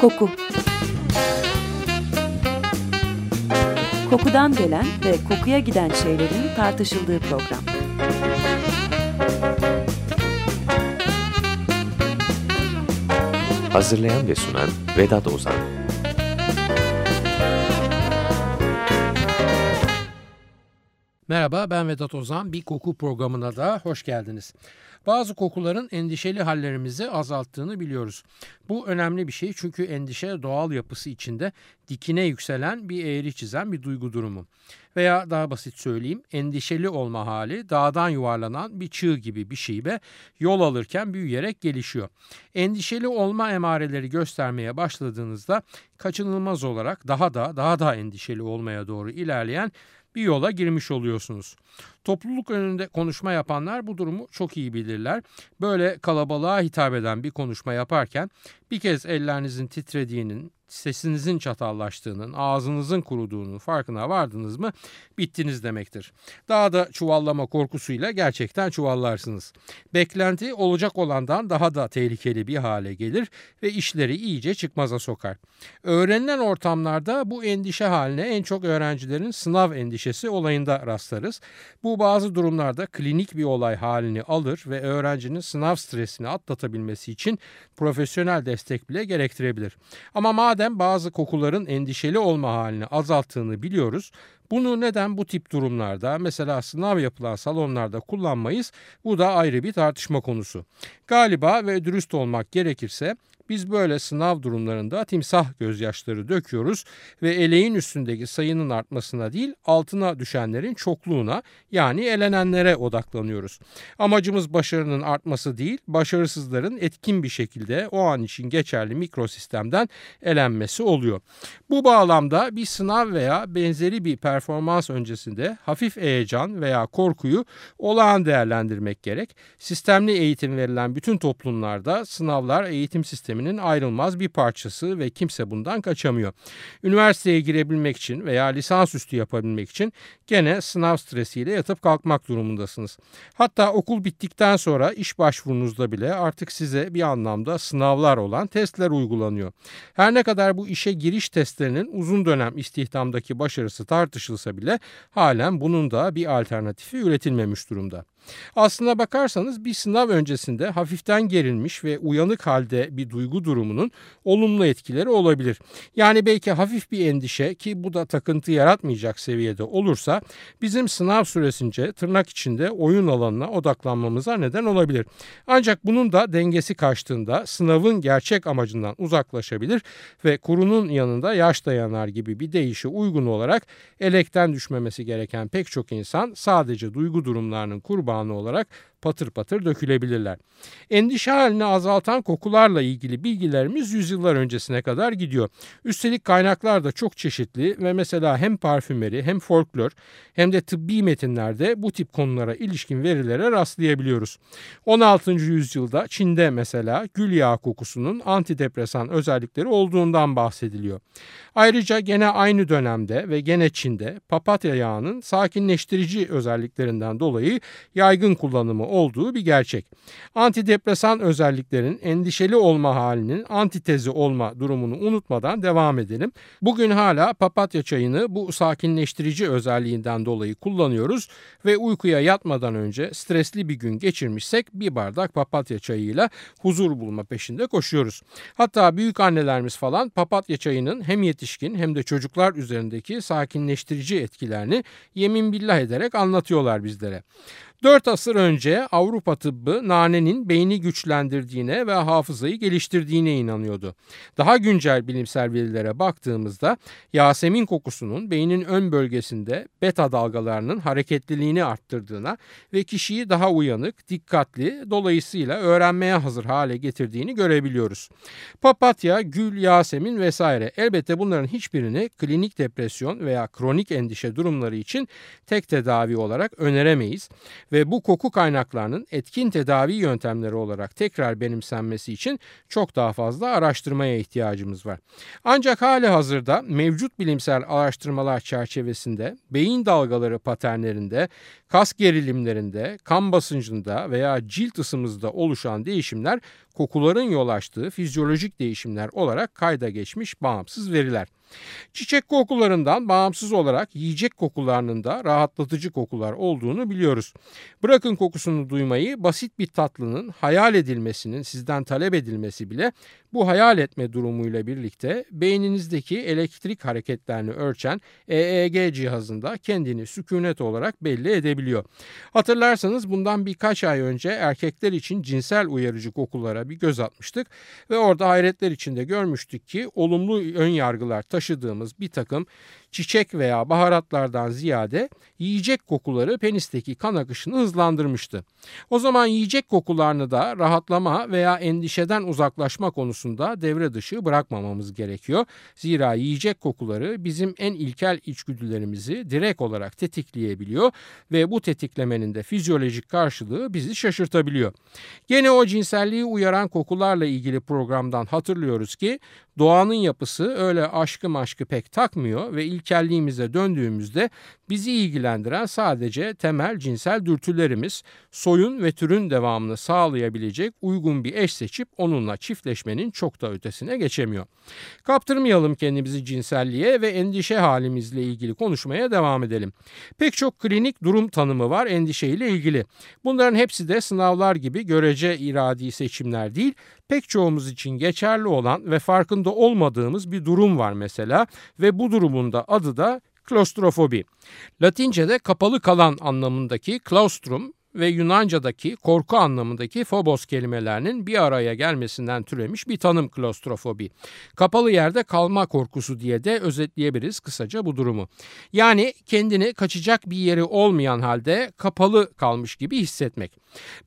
Koku Kokudan gelen ve kokuya giden şeylerin tartışıldığı program. Hazırlayan ve sunan Vedat Ozan Merhaba ben Vedat Ozan. Bir koku programına da hoş geldiniz. Bazı kokuların endişeli hallerimizi azalttığını biliyoruz. Bu önemli bir şey çünkü endişe doğal yapısı içinde dikine yükselen bir eğri çizen bir duygu durumu. Veya daha basit söyleyeyim endişeli olma hali dağdan yuvarlanan bir çığ gibi bir şey ve yol alırken büyüyerek gelişiyor. Endişeli olma emareleri göstermeye başladığınızda kaçınılmaz olarak daha da daha da endişeli olmaya doğru ilerleyen bir yola girmiş oluyorsunuz. Topluluk önünde konuşma yapanlar bu durumu çok iyi bilirler. Böyle kalabalığa hitap eden bir konuşma yaparken bir kez ellerinizin titrediğinin, sesinizin çatallaştığının, ağzınızın kuruduğunun farkına vardınız mı bittiniz demektir. Daha da çuvallama korkusuyla gerçekten çuvallarsınız. Beklenti olacak olandan daha da tehlikeli bir hale gelir ve işleri iyice çıkmaza sokar. Öğrenilen ortamlarda bu endişe haline en çok öğrencilerin sınav endişesi olayında rastlarız. Bu bazı durumlarda klinik bir olay halini alır ve öğrencinin sınav stresini atlatabilmesi için profesyonel destek bile gerektirebilir. Ama madem bazı kokuların endişeli olma halini azalttığını biliyoruz, bunu neden bu tip durumlarda mesela sınav yapılan salonlarda kullanmayız? Bu da ayrı bir tartışma konusu. Galiba ve dürüst olmak gerekirse biz böyle sınav durumlarında timsah gözyaşları döküyoruz ve eleğin üstündeki sayının artmasına değil altına düşenlerin çokluğuna yani elenenlere odaklanıyoruz. Amacımız başarının artması değil başarısızların etkin bir şekilde o an için geçerli mikrosistemden elenmesi oluyor. Bu bağlamda bir sınav veya benzeri bir performans öncesinde hafif heyecan veya korkuyu olağan değerlendirmek gerek. Sistemli eğitim verilen bütün toplumlarda sınavlar eğitim sistemi sisteminin ayrılmaz bir parçası ve kimse bundan kaçamıyor. Üniversiteye girebilmek için veya lisansüstü yapabilmek için gene sınav stresiyle yatıp kalkmak durumundasınız. Hatta okul bittikten sonra iş başvurunuzda bile artık size bir anlamda sınavlar olan testler uygulanıyor. Her ne kadar bu işe giriş testlerinin uzun dönem istihdamdaki başarısı tartışılsa bile halen bunun da bir alternatifi üretilmemiş durumda. Aslına bakarsanız bir sınav öncesinde hafiften gerilmiş ve uyanık halde bir duygu durumunun olumlu etkileri olabilir. Yani belki hafif bir endişe ki bu da takıntı yaratmayacak seviyede olursa bizim sınav süresince tırnak içinde oyun alanına odaklanmamıza neden olabilir. Ancak bunun da dengesi kaçtığında sınavın gerçek amacından uzaklaşabilir ve kurunun yanında yaş dayanar gibi bir deyişe uygun olarak elekten düşmemesi gereken pek çok insan sadece duygu durumlarının kurbanı zamanı olarak patır patır dökülebilirler. Endişe halini azaltan kokularla ilgili bilgilerimiz yüzyıllar öncesine kadar gidiyor. Üstelik kaynaklar da çok çeşitli ve mesela hem parfümeri hem folklor hem de tıbbi metinlerde bu tip konulara ilişkin verilere rastlayabiliyoruz. 16. yüzyılda Çin'de mesela gül yağı kokusunun antidepresan özellikleri olduğundan bahsediliyor. Ayrıca gene aynı dönemde ve gene Çin'de papatya yağının sakinleştirici özelliklerinden dolayı yaygın kullanımı olduğu bir gerçek. Antidepresan özelliklerin endişeli olma halinin antitezi olma durumunu unutmadan devam edelim. Bugün hala papatya çayını bu sakinleştirici özelliğinden dolayı kullanıyoruz ve uykuya yatmadan önce stresli bir gün geçirmişsek bir bardak papatya çayıyla huzur bulma peşinde koşuyoruz. Hatta büyük annelerimiz falan papatya çayının hem yetişkin hem de çocuklar üzerindeki sakinleştirici etkilerini yemin billah ederek anlatıyorlar bizlere. 4 asır önce Avrupa tıbbı nanenin beyni güçlendirdiğine ve hafızayı geliştirdiğine inanıyordu. Daha güncel bilimsel verilere baktığımızda Yasemin kokusunun beynin ön bölgesinde beta dalgalarının hareketliliğini arttırdığına ve kişiyi daha uyanık, dikkatli, dolayısıyla öğrenmeye hazır hale getirdiğini görebiliyoruz. Papatya, gül, yasemin vesaire elbette bunların hiçbirini klinik depresyon veya kronik endişe durumları için tek tedavi olarak öneremeyiz ve bu koku kaynaklarının etkin tedavi yöntemleri olarak tekrar benimsenmesi için çok daha fazla araştırmaya ihtiyacımız var. Ancak hali hazırda mevcut bilimsel araştırmalar çerçevesinde beyin dalgaları paternlerinde, kas gerilimlerinde, kan basıncında veya cilt ısımızda oluşan değişimler kokuların yol açtığı fizyolojik değişimler olarak kayda geçmiş bağımsız veriler. Çiçek kokularından bağımsız olarak yiyecek kokularının da rahatlatıcı kokular olduğunu biliyoruz. Bırakın kokusunu duymayı basit bir tatlının hayal edilmesinin sizden talep edilmesi bile bu hayal etme durumuyla birlikte beyninizdeki elektrik hareketlerini ölçen EEG cihazında kendini sükunet olarak belli edebiliyor. Hatırlarsanız bundan birkaç ay önce erkekler için cinsel uyarıcı kokulara bir göz atmıştık ve orada hayretler içinde görmüştük ki olumlu ön yargılar taşıdığımız bir takım çiçek veya baharatlardan ziyade yiyecek kokuları penisteki kan akışını hızlandırmıştı. O zaman yiyecek kokularını da rahatlama veya endişeden uzaklaşma konusunda devre dışı bırakmamamız gerekiyor. Zira yiyecek kokuları bizim en ilkel içgüdülerimizi direkt olarak tetikleyebiliyor ve bu tetiklemenin de fizyolojik karşılığı bizi şaşırtabiliyor. Gene o cinselliği uyaran kokularla ilgili programdan hatırlıyoruz ki doğanın yapısı öyle aşkı maşkı pek takmıyor ve ilkelliğimize döndüğümüzde bizi ilgilendiren sadece temel cinsel dürtülerimiz, soyun ve türün devamını sağlayabilecek uygun bir eş seçip onunla çiftleşmenin çok da ötesine geçemiyor. Kaptırmayalım kendimizi cinselliğe ve endişe halimizle ilgili konuşmaya devam edelim. Pek çok klinik durum tanımı var endişeyle ilgili. Bunların hepsi de sınavlar gibi görece iradi seçimler değil, pek çoğumuz için geçerli olan ve farkında olmadığımız bir durum var mesela ve bu durumun da adı da klostrofobi. Latince'de kapalı kalan anlamındaki claustrum ve Yunanca'daki korku anlamındaki phobos kelimelerinin bir araya gelmesinden türemiş bir tanım klostrofobi. Kapalı yerde kalma korkusu diye de özetleyebiliriz kısaca bu durumu. Yani kendini kaçacak bir yeri olmayan halde kapalı kalmış gibi hissetmek.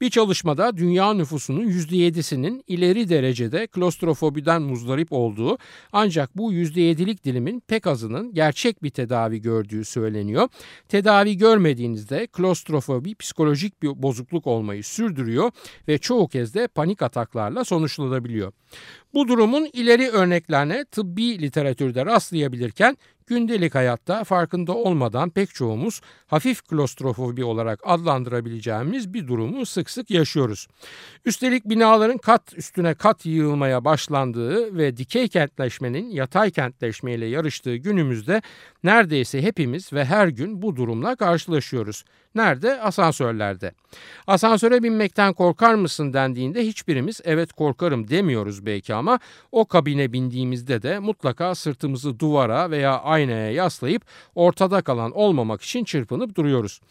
Bir çalışmada dünya nüfusunun %7'sinin ileri derecede klostrofobiden muzdarip olduğu ancak bu %7'lik dilimin pek azının gerçek bir tedavi gördüğü söyleniyor. Tedavi görmediğinizde klostrofobi psikolojik bir bozukluk olmayı sürdürüyor ve çoğu kez de panik ataklarla sonuçlanabiliyor. Bu durumun ileri örneklerine tıbbi literatürde rastlayabilirken gündelik hayatta farkında olmadan pek çoğumuz hafif klostrofobi olarak adlandırabileceğimiz bir durumu sık sık yaşıyoruz. Üstelik binaların kat üstüne kat yığılmaya başlandığı ve dikey kentleşmenin yatay kentleşmeyle yarıştığı günümüzde neredeyse hepimiz ve her gün bu durumla karşılaşıyoruz. Nerede? Asansörlerde. Asansöre binmekten korkar mısın dendiğinde hiçbirimiz evet korkarım demiyoruz belki ama o kabine bindiğimizde de mutlaka sırtımızı duvara veya aynaya yaslayıp ortada kalan olmamak için çırpınıp duruyoruz.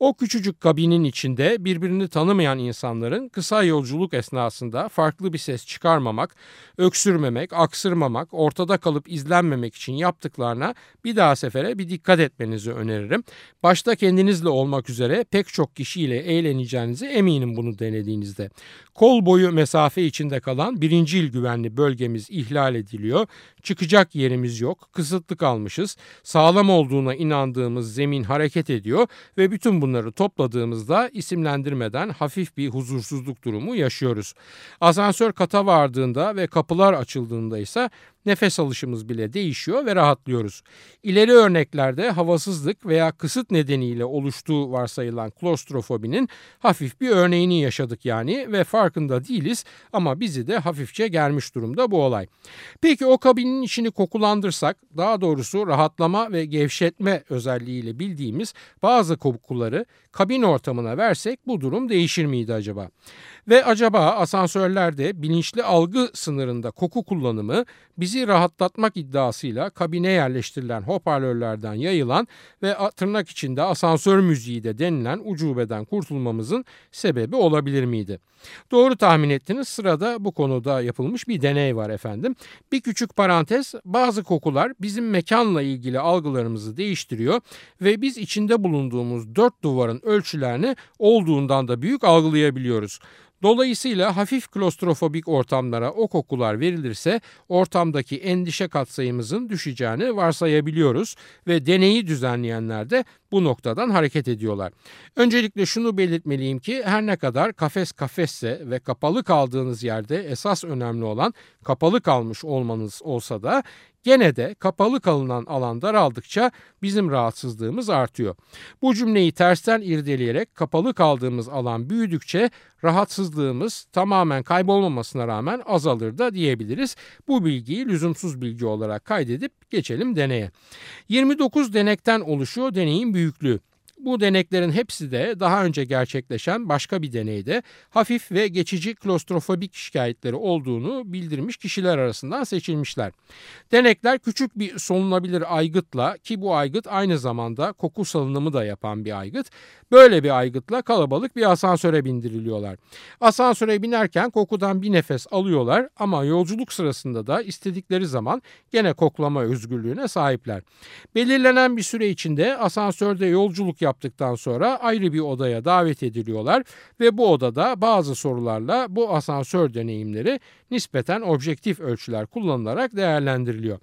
O küçücük kabinin içinde birbirini tanımayan insanların kısa yolculuk esnasında farklı bir ses çıkarmamak, öksürmemek, aksırmamak, ortada kalıp izlenmemek için yaptıklarına bir daha sefere bir dikkat etmenizi öneririm. Başta kendinizle olmak üzere pek çok kişiyle eğleneceğinize eminim bunu denediğinizde. Kol boyu mesafe içinde kalan birincil güvenli bölgemiz ihlal ediliyor. Çıkacak yerimiz yok. Kısıtlı kalmışız. Sağlam olduğuna inandığımız zemin hareket ediyor ve bütün bunları topladığımızda isimlendirmeden hafif bir huzursuzluk durumu yaşıyoruz. Asansör kata vardığında ve kapılar açıldığında ise nefes alışımız bile değişiyor ve rahatlıyoruz. İleri örneklerde havasızlık veya kısıt nedeniyle oluştuğu varsayılan klostrofobinin hafif bir örneğini yaşadık yani ve farkında değiliz ama bizi de hafifçe gelmiş durumda bu olay. Peki o kabinin içini kokulandırsak daha doğrusu rahatlama ve gevşetme özelliğiyle bildiğimiz bazı kokuları kabin ortamına versek bu durum değişir miydi acaba? Ve acaba asansörlerde bilinçli algı sınırında koku kullanımı bizi rahatlatmak iddiasıyla kabine yerleştirilen hoparlörlerden yayılan ve tırnak içinde asansör müziği de denilen ucubeden kurtulmamızın sebebi olabilir miydi? Doğru tahmin ettiniz sırada bu konuda yapılmış bir deney var efendim. Bir küçük parantez bazı kokular bizim mekanla ilgili algılarımızı değiştiriyor ve biz içinde bulunduğumuz dört duvarın ölçülerini olduğundan da büyük algılayabiliyoruz. Dolayısıyla hafif klostrofobik ortamlara o kokular verilirse ortamdaki endişe katsayımızın düşeceğini varsayabiliyoruz ve deneyi düzenleyenler de bu noktadan hareket ediyorlar. Öncelikle şunu belirtmeliyim ki her ne kadar kafes kafesse ve kapalı kaldığınız yerde esas önemli olan kapalı kalmış olmanız olsa da Gene de kapalı kalınan alan daraldıkça bizim rahatsızlığımız artıyor. Bu cümleyi tersten irdeleyerek kapalı kaldığımız alan büyüdükçe rahatsızlığımız tamamen kaybolmamasına rağmen azalır da diyebiliriz. Bu bilgiyi lüzumsuz bilgi olarak kaydedip geçelim deneye. 29 denekten oluşuyor deneyin büyüklüğü. Bu deneklerin hepsi de daha önce gerçekleşen başka bir deneyde hafif ve geçici klostrofobik şikayetleri olduğunu bildirmiş kişiler arasından seçilmişler. Denekler küçük bir solunabilir aygıtla ki bu aygıt aynı zamanda koku salınımı da yapan bir aygıt. Böyle bir aygıtla kalabalık bir asansöre bindiriliyorlar. Asansöre binerken kokudan bir nefes alıyorlar ama yolculuk sırasında da istedikleri zaman gene koklama özgürlüğüne sahipler. Belirlenen bir süre içinde asansörde yolculuk yaptıktan sonra ayrı bir odaya davet ediliyorlar ve bu odada bazı sorularla bu asansör deneyimleri nispeten objektif ölçüler kullanılarak değerlendiriliyor.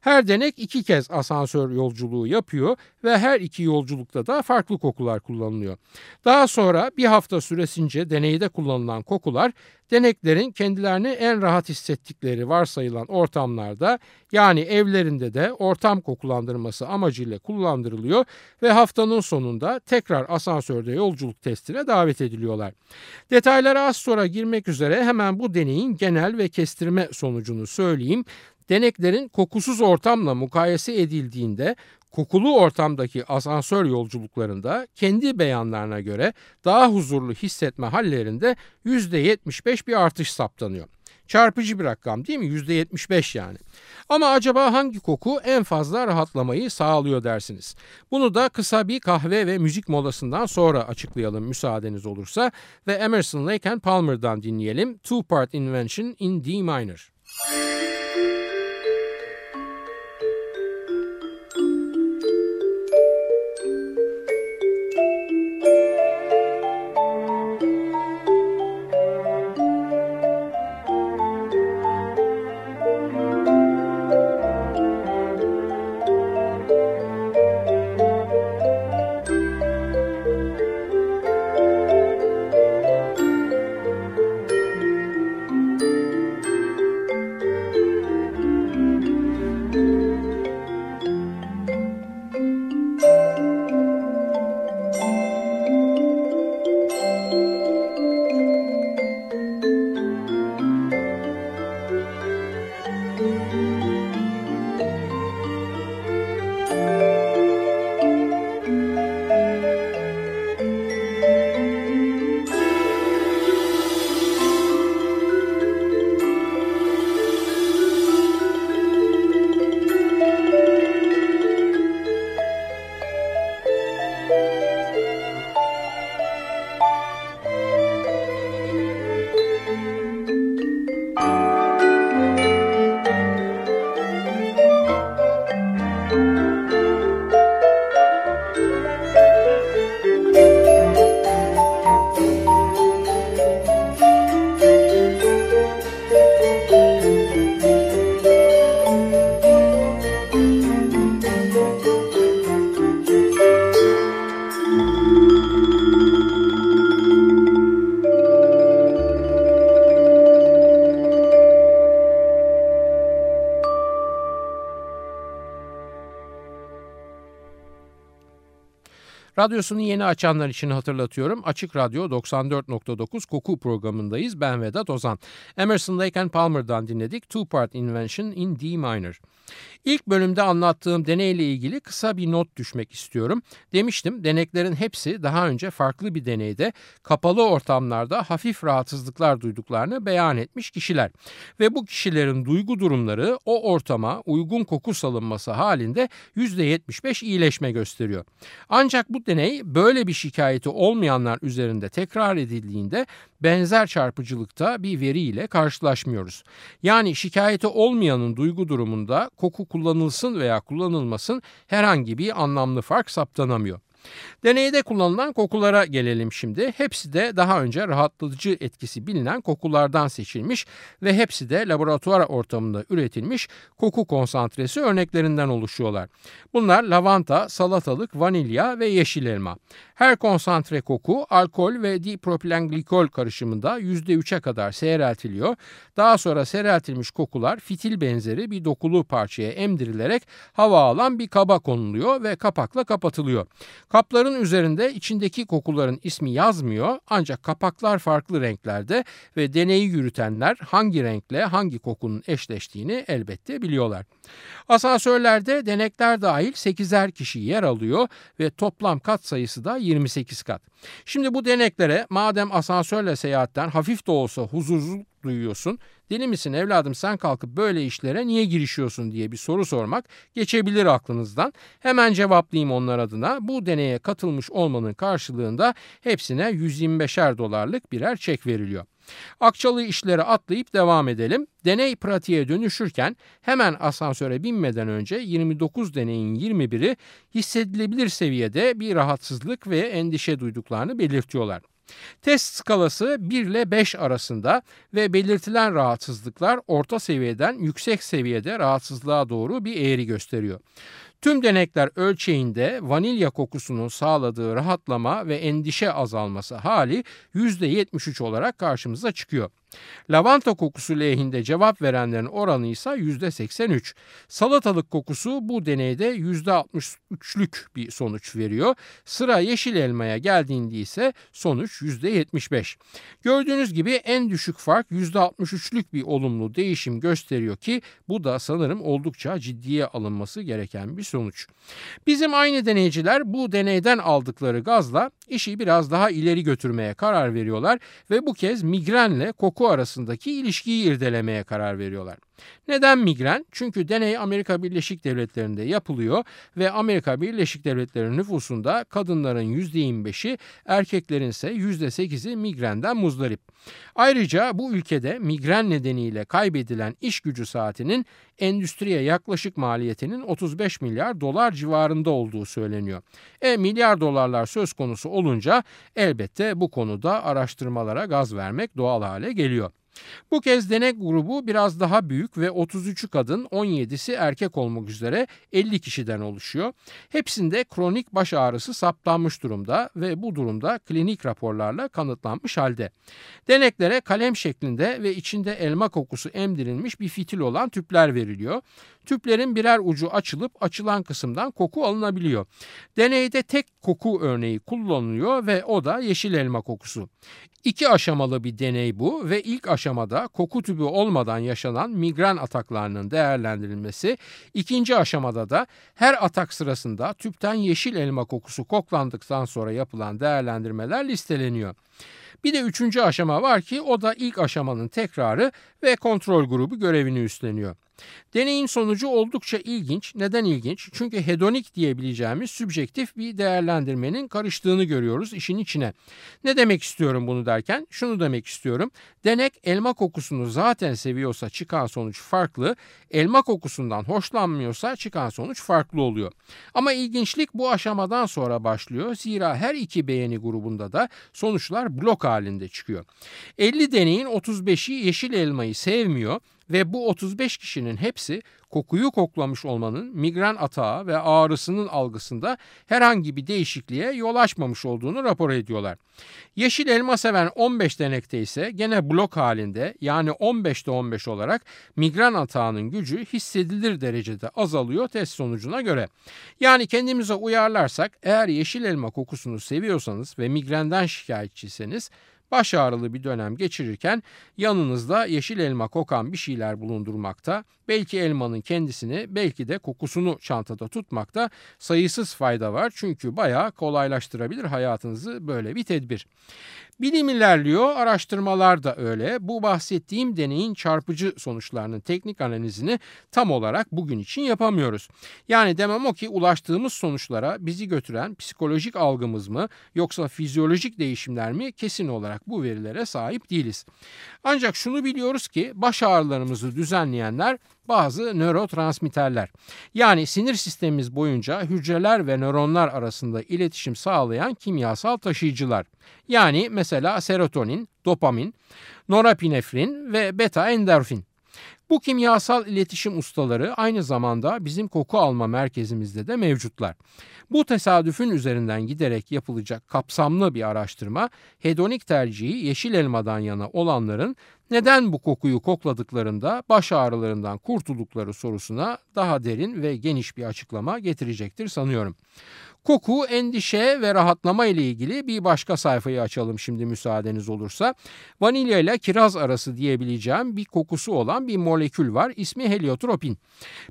Her denek iki kez asansör yolculuğu yapıyor ve her iki yolculukta da farklı kokular kullanılıyor. Daha sonra bir hafta süresince deneyde kullanılan kokular deneklerin kendilerini en rahat hissettikleri varsayılan ortamlarda yani evlerinde de ortam kokulandırması amacıyla kullandırılıyor ve haftanın sonunda tekrar asansörde yolculuk testine davet ediliyorlar. Detaylara az sonra girmek üzere hemen bu deneyin genel ve kestirme sonucunu söyleyeyim. Deneklerin kokusuz ortamla mukayese edildiğinde kokulu ortamdaki asansör yolculuklarında kendi beyanlarına göre daha huzurlu hissetme hallerinde %75 bir artış saptanıyor. Çarpıcı bir rakam değil mi? %75 yani. Ama acaba hangi koku en fazla rahatlamayı sağlıyor dersiniz? Bunu da kısa bir kahve ve müzik molasından sonra açıklayalım müsaadeniz olursa ve Emerson Lake and Palmer'dan dinleyelim Two Part Invention in D Minor. Radyosunu yeni açanlar için hatırlatıyorum. Açık Radyo 94.9 Koku programındayız. Ben Vedat Ozan. Emerson Lake and Palmer'dan dinledik. Two Part Invention in D Minor. İlk bölümde anlattığım deneyle ilgili kısa bir not düşmek istiyorum. Demiştim deneklerin hepsi daha önce farklı bir deneyde kapalı ortamlarda hafif rahatsızlıklar duyduklarını beyan etmiş kişiler. Ve bu kişilerin duygu durumları o ortama uygun koku salınması halinde %75 iyileşme gösteriyor. Ancak bu deney böyle bir şikayeti olmayanlar üzerinde tekrar edildiğinde benzer çarpıcılıkta bir veriyle karşılaşmıyoruz. Yani şikayeti olmayanın duygu durumunda koku kullanılsın veya kullanılmasın herhangi bir anlamlı fark saptanamıyor. Deneyde kullanılan kokulara gelelim şimdi. Hepsi de daha önce rahatlatıcı etkisi bilinen kokulardan seçilmiş ve hepsi de laboratuvar ortamında üretilmiş koku konsantresi örneklerinden oluşuyorlar. Bunlar lavanta, salatalık, vanilya ve yeşil elma. Her konsantre koku alkol ve dipropilenglikol karışımında %3'e kadar seyreltiliyor. Daha sonra seyreltilmiş kokular fitil benzeri bir dokulu parçaya emdirilerek hava alan bir kaba konuluyor ve kapakla kapatılıyor. Kapların üzerinde içindeki kokuların ismi yazmıyor ancak kapaklar farklı renklerde ve deneyi yürütenler hangi renkle hangi kokunun eşleştiğini elbette biliyorlar. Asansörlerde denekler dahil 8'er kişi yer alıyor ve toplam kat sayısı da 28 kat. Şimdi bu deneklere madem asansörle seyahatten hafif de olsa huzursuzluk duyuyorsun. Deli misin evladım sen kalkıp böyle işlere niye girişiyorsun diye bir soru sormak geçebilir aklınızdan. Hemen cevaplayayım onlar adına. Bu deneye katılmış olmanın karşılığında hepsine 125'er dolarlık birer çek veriliyor. Akçalı işlere atlayıp devam edelim. Deney pratiğe dönüşürken hemen asansöre binmeden önce 29 deneyin 21'i hissedilebilir seviyede bir rahatsızlık ve endişe duyduklarını belirtiyorlar. Test skalası 1 ile 5 arasında ve belirtilen rahatsızlıklar orta seviyeden yüksek seviyede rahatsızlığa doğru bir eğri gösteriyor. Tüm denekler ölçeğinde vanilya kokusunun sağladığı rahatlama ve endişe azalması hali %73 olarak karşımıza çıkıyor. Lavanta kokusu lehinde cevap verenlerin oranı ise %83. Salatalık kokusu bu deneyde %63'lük bir sonuç veriyor. Sıra yeşil elmaya geldiğinde ise sonuç %75. Gördüğünüz gibi en düşük fark %63'lük bir olumlu değişim gösteriyor ki bu da sanırım oldukça ciddiye alınması gereken bir sonuç. Bizim aynı deneyciler bu deneyden aldıkları gazla işi biraz daha ileri götürmeye karar veriyorlar ve bu kez migrenle koku arasındaki ilişkiyi irdelemeye karar veriyorlar. Neden migren? Çünkü deney Amerika Birleşik Devletleri'nde yapılıyor ve Amerika Birleşik Devletleri nüfusunda kadınların %25'i erkeklerin ise %8'i migrenden muzdarip. Ayrıca bu ülkede migren nedeniyle kaybedilen iş gücü saatinin endüstriye yaklaşık maliyetinin 35 milyar dolar civarında olduğu söyleniyor. E milyar dolarlar söz konusu olunca elbette bu konuda araştırmalara gaz vermek doğal hale geliyor. Bu kez denek grubu biraz daha büyük ve 33'ü kadın 17'si erkek olmak üzere 50 kişiden oluşuyor. Hepsinde kronik baş ağrısı saptanmış durumda ve bu durumda klinik raporlarla kanıtlanmış halde. Deneklere kalem şeklinde ve içinde elma kokusu emdirilmiş bir fitil olan tüpler veriliyor. Tüplerin birer ucu açılıp açılan kısımdan koku alınabiliyor. Deneyde tek koku örneği kullanılıyor ve o da yeşil elma kokusu. İki aşamalı bir deney bu ve ilk aşamada koku tübü olmadan yaşanan migren ataklarının değerlendirilmesi, ikinci aşamada da her atak sırasında tüpten yeşil elma kokusu koklandıktan sonra yapılan değerlendirmeler listeleniyor. Bir de üçüncü aşama var ki o da ilk aşamanın tekrarı ve kontrol grubu görevini üstleniyor. Deneyin sonucu oldukça ilginç. Neden ilginç? Çünkü hedonik diyebileceğimiz sübjektif bir değerlendirmenin karıştığını görüyoruz işin içine. Ne demek istiyorum bunu derken? Şunu demek istiyorum. Denek elma kokusunu zaten seviyorsa çıkan sonuç farklı. Elma kokusundan hoşlanmıyorsa çıkan sonuç farklı oluyor. Ama ilginçlik bu aşamadan sonra başlıyor. Zira her iki beğeni grubunda da sonuçlar blok halinde çıkıyor. 50 deneyin 35'i yeşil elmayı sevmiyor ve bu 35 kişinin hepsi kokuyu koklamış olmanın migren atağı ve ağrısının algısında herhangi bir değişikliğe yol açmamış olduğunu rapor ediyorlar. Yeşil elma seven 15 denekte ise gene blok halinde yani 15'te 15 olarak migren atağının gücü hissedilir derecede azalıyor test sonucuna göre. Yani kendimize uyarlarsak eğer yeşil elma kokusunu seviyorsanız ve migrenden şikayetçiyseniz baş ağrılı bir dönem geçirirken yanınızda yeşil elma kokan bir şeyler bulundurmakta, belki elmanın kendisini belki de kokusunu çantada tutmakta sayısız fayda var. Çünkü bayağı kolaylaştırabilir hayatınızı böyle bir tedbir. Bilim ilerliyor, araştırmalar da öyle. Bu bahsettiğim deneyin çarpıcı sonuçlarının teknik analizini tam olarak bugün için yapamıyoruz. Yani demem o ki ulaştığımız sonuçlara bizi götüren psikolojik algımız mı yoksa fizyolojik değişimler mi kesin olarak olarak bu verilere sahip değiliz. Ancak şunu biliyoruz ki baş ağrılarımızı düzenleyenler bazı nörotransmitterler. Yani sinir sistemimiz boyunca hücreler ve nöronlar arasında iletişim sağlayan kimyasal taşıyıcılar. Yani mesela serotonin, dopamin, norepinefrin ve beta endorfin. Bu kimyasal iletişim ustaları aynı zamanda bizim koku alma merkezimizde de mevcutlar. Bu tesadüfün üzerinden giderek yapılacak kapsamlı bir araştırma hedonik tercihi yeşil elmadan yana olanların neden bu kokuyu kokladıklarında baş ağrılarından kurtuldukları sorusuna daha derin ve geniş bir açıklama getirecektir sanıyorum. Koku, endişe ve rahatlama ile ilgili bir başka sayfayı açalım şimdi müsaadeniz olursa. Vanilya ile kiraz arası diyebileceğim bir kokusu olan bir molekül var. İsmi heliotropin.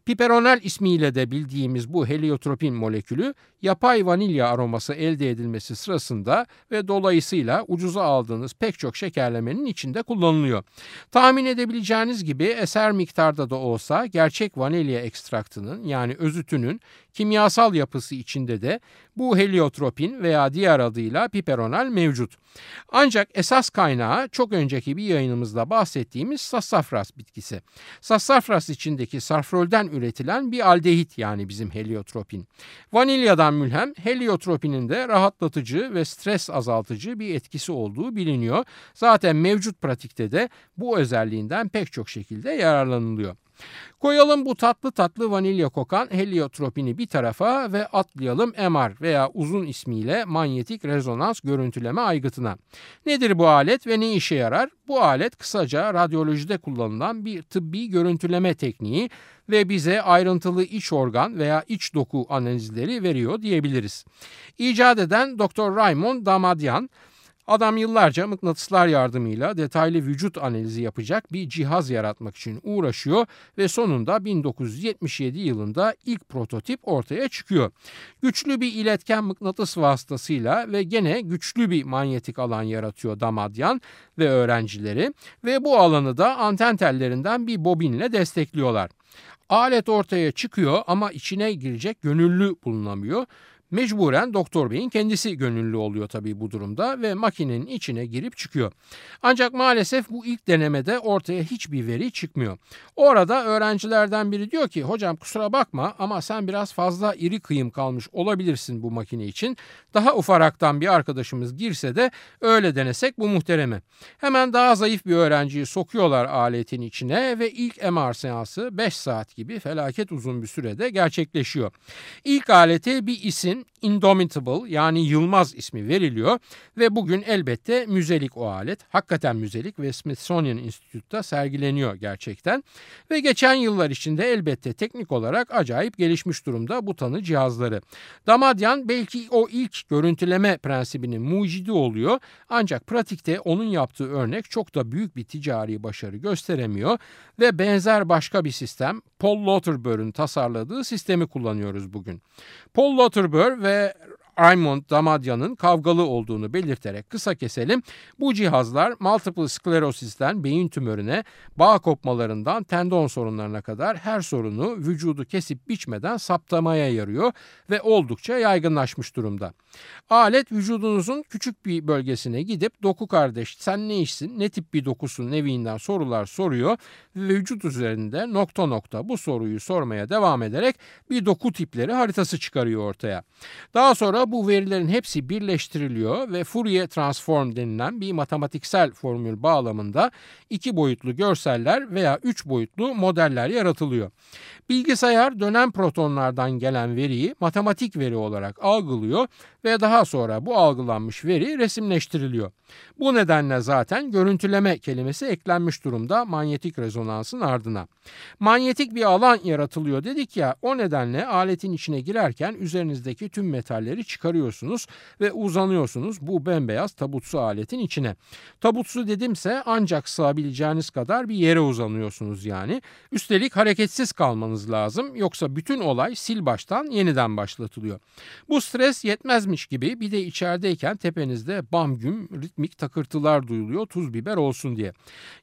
Piperonel ismiyle de bildiğimiz bu heliotropin molekülü yapay vanilya aroması elde edilmesi sırasında ve dolayısıyla ucuza aldığınız pek çok şekerlemenin içinde kullanılıyor. Tahmin edebileceğiniz gibi eser miktarda da olsa gerçek vanilya ekstraktının yani özütünün kimyasal yapısı içinde de bu heliotropin veya diğer adıyla piperonal mevcut. Ancak esas kaynağı çok önceki bir yayınımızda bahsettiğimiz sassafras bitkisi. Sassafras içindeki safrolden üretilen bir aldehit yani bizim heliotropin. Vanilyadan mülhem heliotropinin de rahatlatıcı ve stres azaltıcı bir etkisi olduğu biliniyor. Zaten mevcut pratikte de bu özelliğinden pek çok şekilde yararlanılıyor. Koyalım bu tatlı tatlı vanilya kokan heliotropini bir tarafa ve atlayalım MR veya uzun ismiyle manyetik rezonans görüntüleme aygıtına. Nedir bu alet ve ne işe yarar? Bu alet kısaca radyolojide kullanılan bir tıbbi görüntüleme tekniği ve bize ayrıntılı iç organ veya iç doku analizleri veriyor diyebiliriz. İcat eden Dr. Raymond Damadyan Adam yıllarca mıknatıslar yardımıyla detaylı vücut analizi yapacak bir cihaz yaratmak için uğraşıyor ve sonunda 1977 yılında ilk prototip ortaya çıkıyor. Güçlü bir iletken mıknatıs vasıtasıyla ve gene güçlü bir manyetik alan yaratıyor Damadyan ve öğrencileri ve bu alanı da anten tellerinden bir bobinle destekliyorlar. Alet ortaya çıkıyor ama içine girecek gönüllü bulunamıyor. Mecburen doktor beyin kendisi gönüllü oluyor tabii bu durumda ve makinenin içine girip çıkıyor. Ancak maalesef bu ilk denemede ortaya hiçbir veri çıkmıyor. Orada öğrencilerden biri diyor ki hocam kusura bakma ama sen biraz fazla iri kıyım kalmış olabilirsin bu makine için. Daha ufaraktan bir arkadaşımız girse de öyle denesek bu muhtereme. Hemen daha zayıf bir öğrenciyi sokuyorlar aletin içine ve ilk MR seansı 5 saat gibi felaket uzun bir sürede gerçekleşiyor. İlk alete bir isim Indomitable yani Yılmaz ismi veriliyor ve bugün elbette müzelik o alet. Hakikaten müzelik ve Smithsonian Institute'da sergileniyor gerçekten. Ve geçen yıllar içinde elbette teknik olarak acayip gelişmiş durumda bu tanı cihazları. Damadyan belki o ilk görüntüleme prensibinin mucidi oluyor ancak pratikte onun yaptığı örnek çok da büyük bir ticari başarı gösteremiyor ve benzer başka bir sistem Paul Lauterbur'un tasarladığı sistemi kullanıyoruz bugün. Paul Lauterbur ve Raymond Damadya'nın kavgalı olduğunu belirterek kısa keselim. Bu cihazlar multiple sklerosisten beyin tümörüne, bağ kopmalarından tendon sorunlarına kadar her sorunu vücudu kesip biçmeden saptamaya yarıyor ve oldukça yaygınlaşmış durumda. Alet vücudunuzun küçük bir bölgesine gidip doku kardeş sen ne işsin, ne tip bir dokusun neviinden sorular soruyor ve vücut üzerinde nokta nokta bu soruyu sormaya devam ederek bir doku tipleri haritası çıkarıyor ortaya. Daha sonra bu verilerin hepsi birleştiriliyor ve Fourier transform denilen bir matematiksel formül bağlamında iki boyutlu görseller veya üç boyutlu modeller yaratılıyor. Bilgisayar dönem protonlardan gelen veriyi matematik veri olarak algılıyor ve daha sonra bu algılanmış veri resimleştiriliyor. Bu nedenle zaten görüntüleme kelimesi eklenmiş durumda manyetik rezonansın ardına. Manyetik bir alan yaratılıyor dedik ya o nedenle aletin içine girerken üzerinizdeki tüm metalleri çıkarıyorsunuz ve uzanıyorsunuz bu bembeyaz tabutsu aletin içine. Tabutsu dedimse ancak sığabileceğiniz kadar bir yere uzanıyorsunuz yani. Üstelik hareketsiz kalmanız lazım yoksa bütün olay sil baştan yeniden başlatılıyor. Bu stres yetmez mi güzelmiş gibi bir de içerideyken tepenizde bam güm ritmik takırtılar duyuluyor tuz biber olsun diye.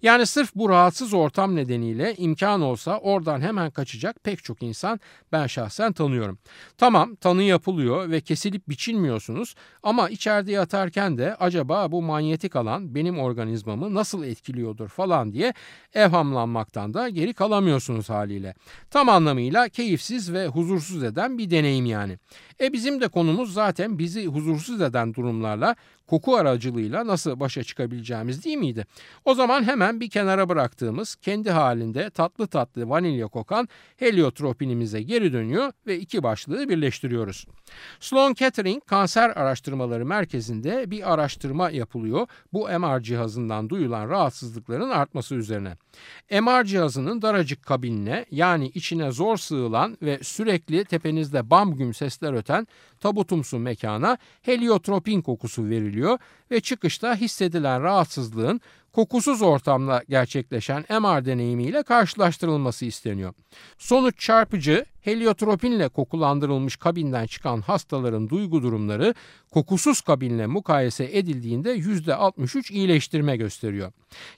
Yani sırf bu rahatsız ortam nedeniyle imkan olsa oradan hemen kaçacak pek çok insan ben şahsen tanıyorum. Tamam tanı yapılıyor ve kesilip biçilmiyorsunuz ama içeride yatarken de acaba bu manyetik alan benim organizmamı nasıl etkiliyordur falan diye evhamlanmaktan da geri kalamıyorsunuz haliyle. Tam anlamıyla keyifsiz ve huzursuz eden bir deneyim yani. E bizim de konumuz zaten bizi huzursuz eden durumlarla koku aracılığıyla nasıl başa çıkabileceğimiz değil miydi? O zaman hemen bir kenara bıraktığımız kendi halinde tatlı tatlı vanilya kokan heliotropinimize geri dönüyor ve iki başlığı birleştiriyoruz. Sloan Kettering Kanser Araştırmaları Merkezi'nde bir araştırma yapılıyor bu MR cihazından duyulan rahatsızlıkların artması üzerine. MR cihazının daracık kabinine yani içine zor sığılan ve sürekli tepenizde bam güm sesler öten tabutumsu mekana heliotropin kokusu veriliyor ve çıkışta hissedilen rahatsızlığın kokusuz ortamda gerçekleşen MR deneyimiyle karşılaştırılması isteniyor. Sonuç çarpıcı, heliotropinle kokulandırılmış kabinden çıkan hastaların duygu durumları kokusuz kabinle mukayese edildiğinde %63 iyileştirme gösteriyor.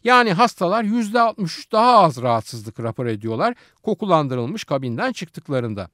Yani hastalar %63 daha az rahatsızlık rapor ediyorlar kokulandırılmış kabinden çıktıklarında.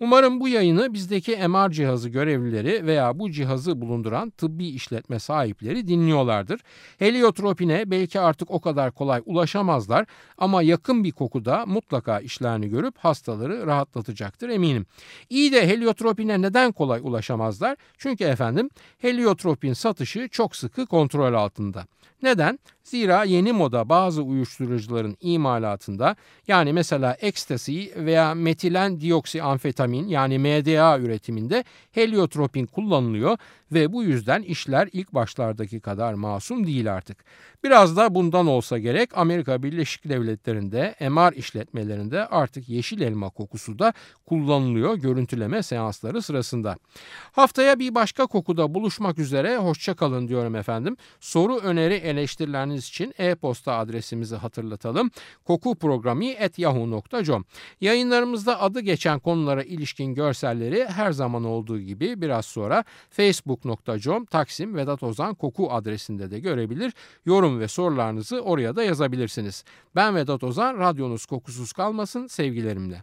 Umarım bu yayını bizdeki MR cihazı görevlileri veya bu cihazı bulunduran tıbbi işletme sahipleri dinliyorlardır. Heliotropine belki artık o kadar kolay ulaşamazlar ama yakın bir kokuda mutlaka işlerini görüp hastaları rahatlatacaktır eminim. İyi de heliotropine neden kolay ulaşamazlar? Çünkü efendim heliotropin satışı çok sıkı kontrol altında. Neden? Zira yeni moda bazı uyuşturucuların imalatında yani mesela ekstasi veya metilen dioksiamfetamin yani MDA üretiminde heliotropin kullanılıyor ve bu yüzden işler ilk başlardaki kadar masum değil artık. Biraz da bundan olsa gerek Amerika Birleşik Devletleri'nde MR işletmelerinde artık yeşil elma kokusu da kullanılıyor görüntüleme seansları sırasında. Haftaya bir başka kokuda buluşmak üzere hoşçakalın diyorum efendim. Soru öneri eleştirileriniz için e-posta adresimizi hatırlatalım. kokuprogrami.yahoo.com Yayınlarımızda adı geçen konulara ilişkin görselleri her zaman olduğu gibi biraz sonra facebook.com Taksim Vedat Ozan Koku adresinde de görebilir. Yorum ve sorularınızı oraya da yazabilirsiniz. Ben Vedat Ozan, radyonuz kokusuz kalmasın sevgilerimle.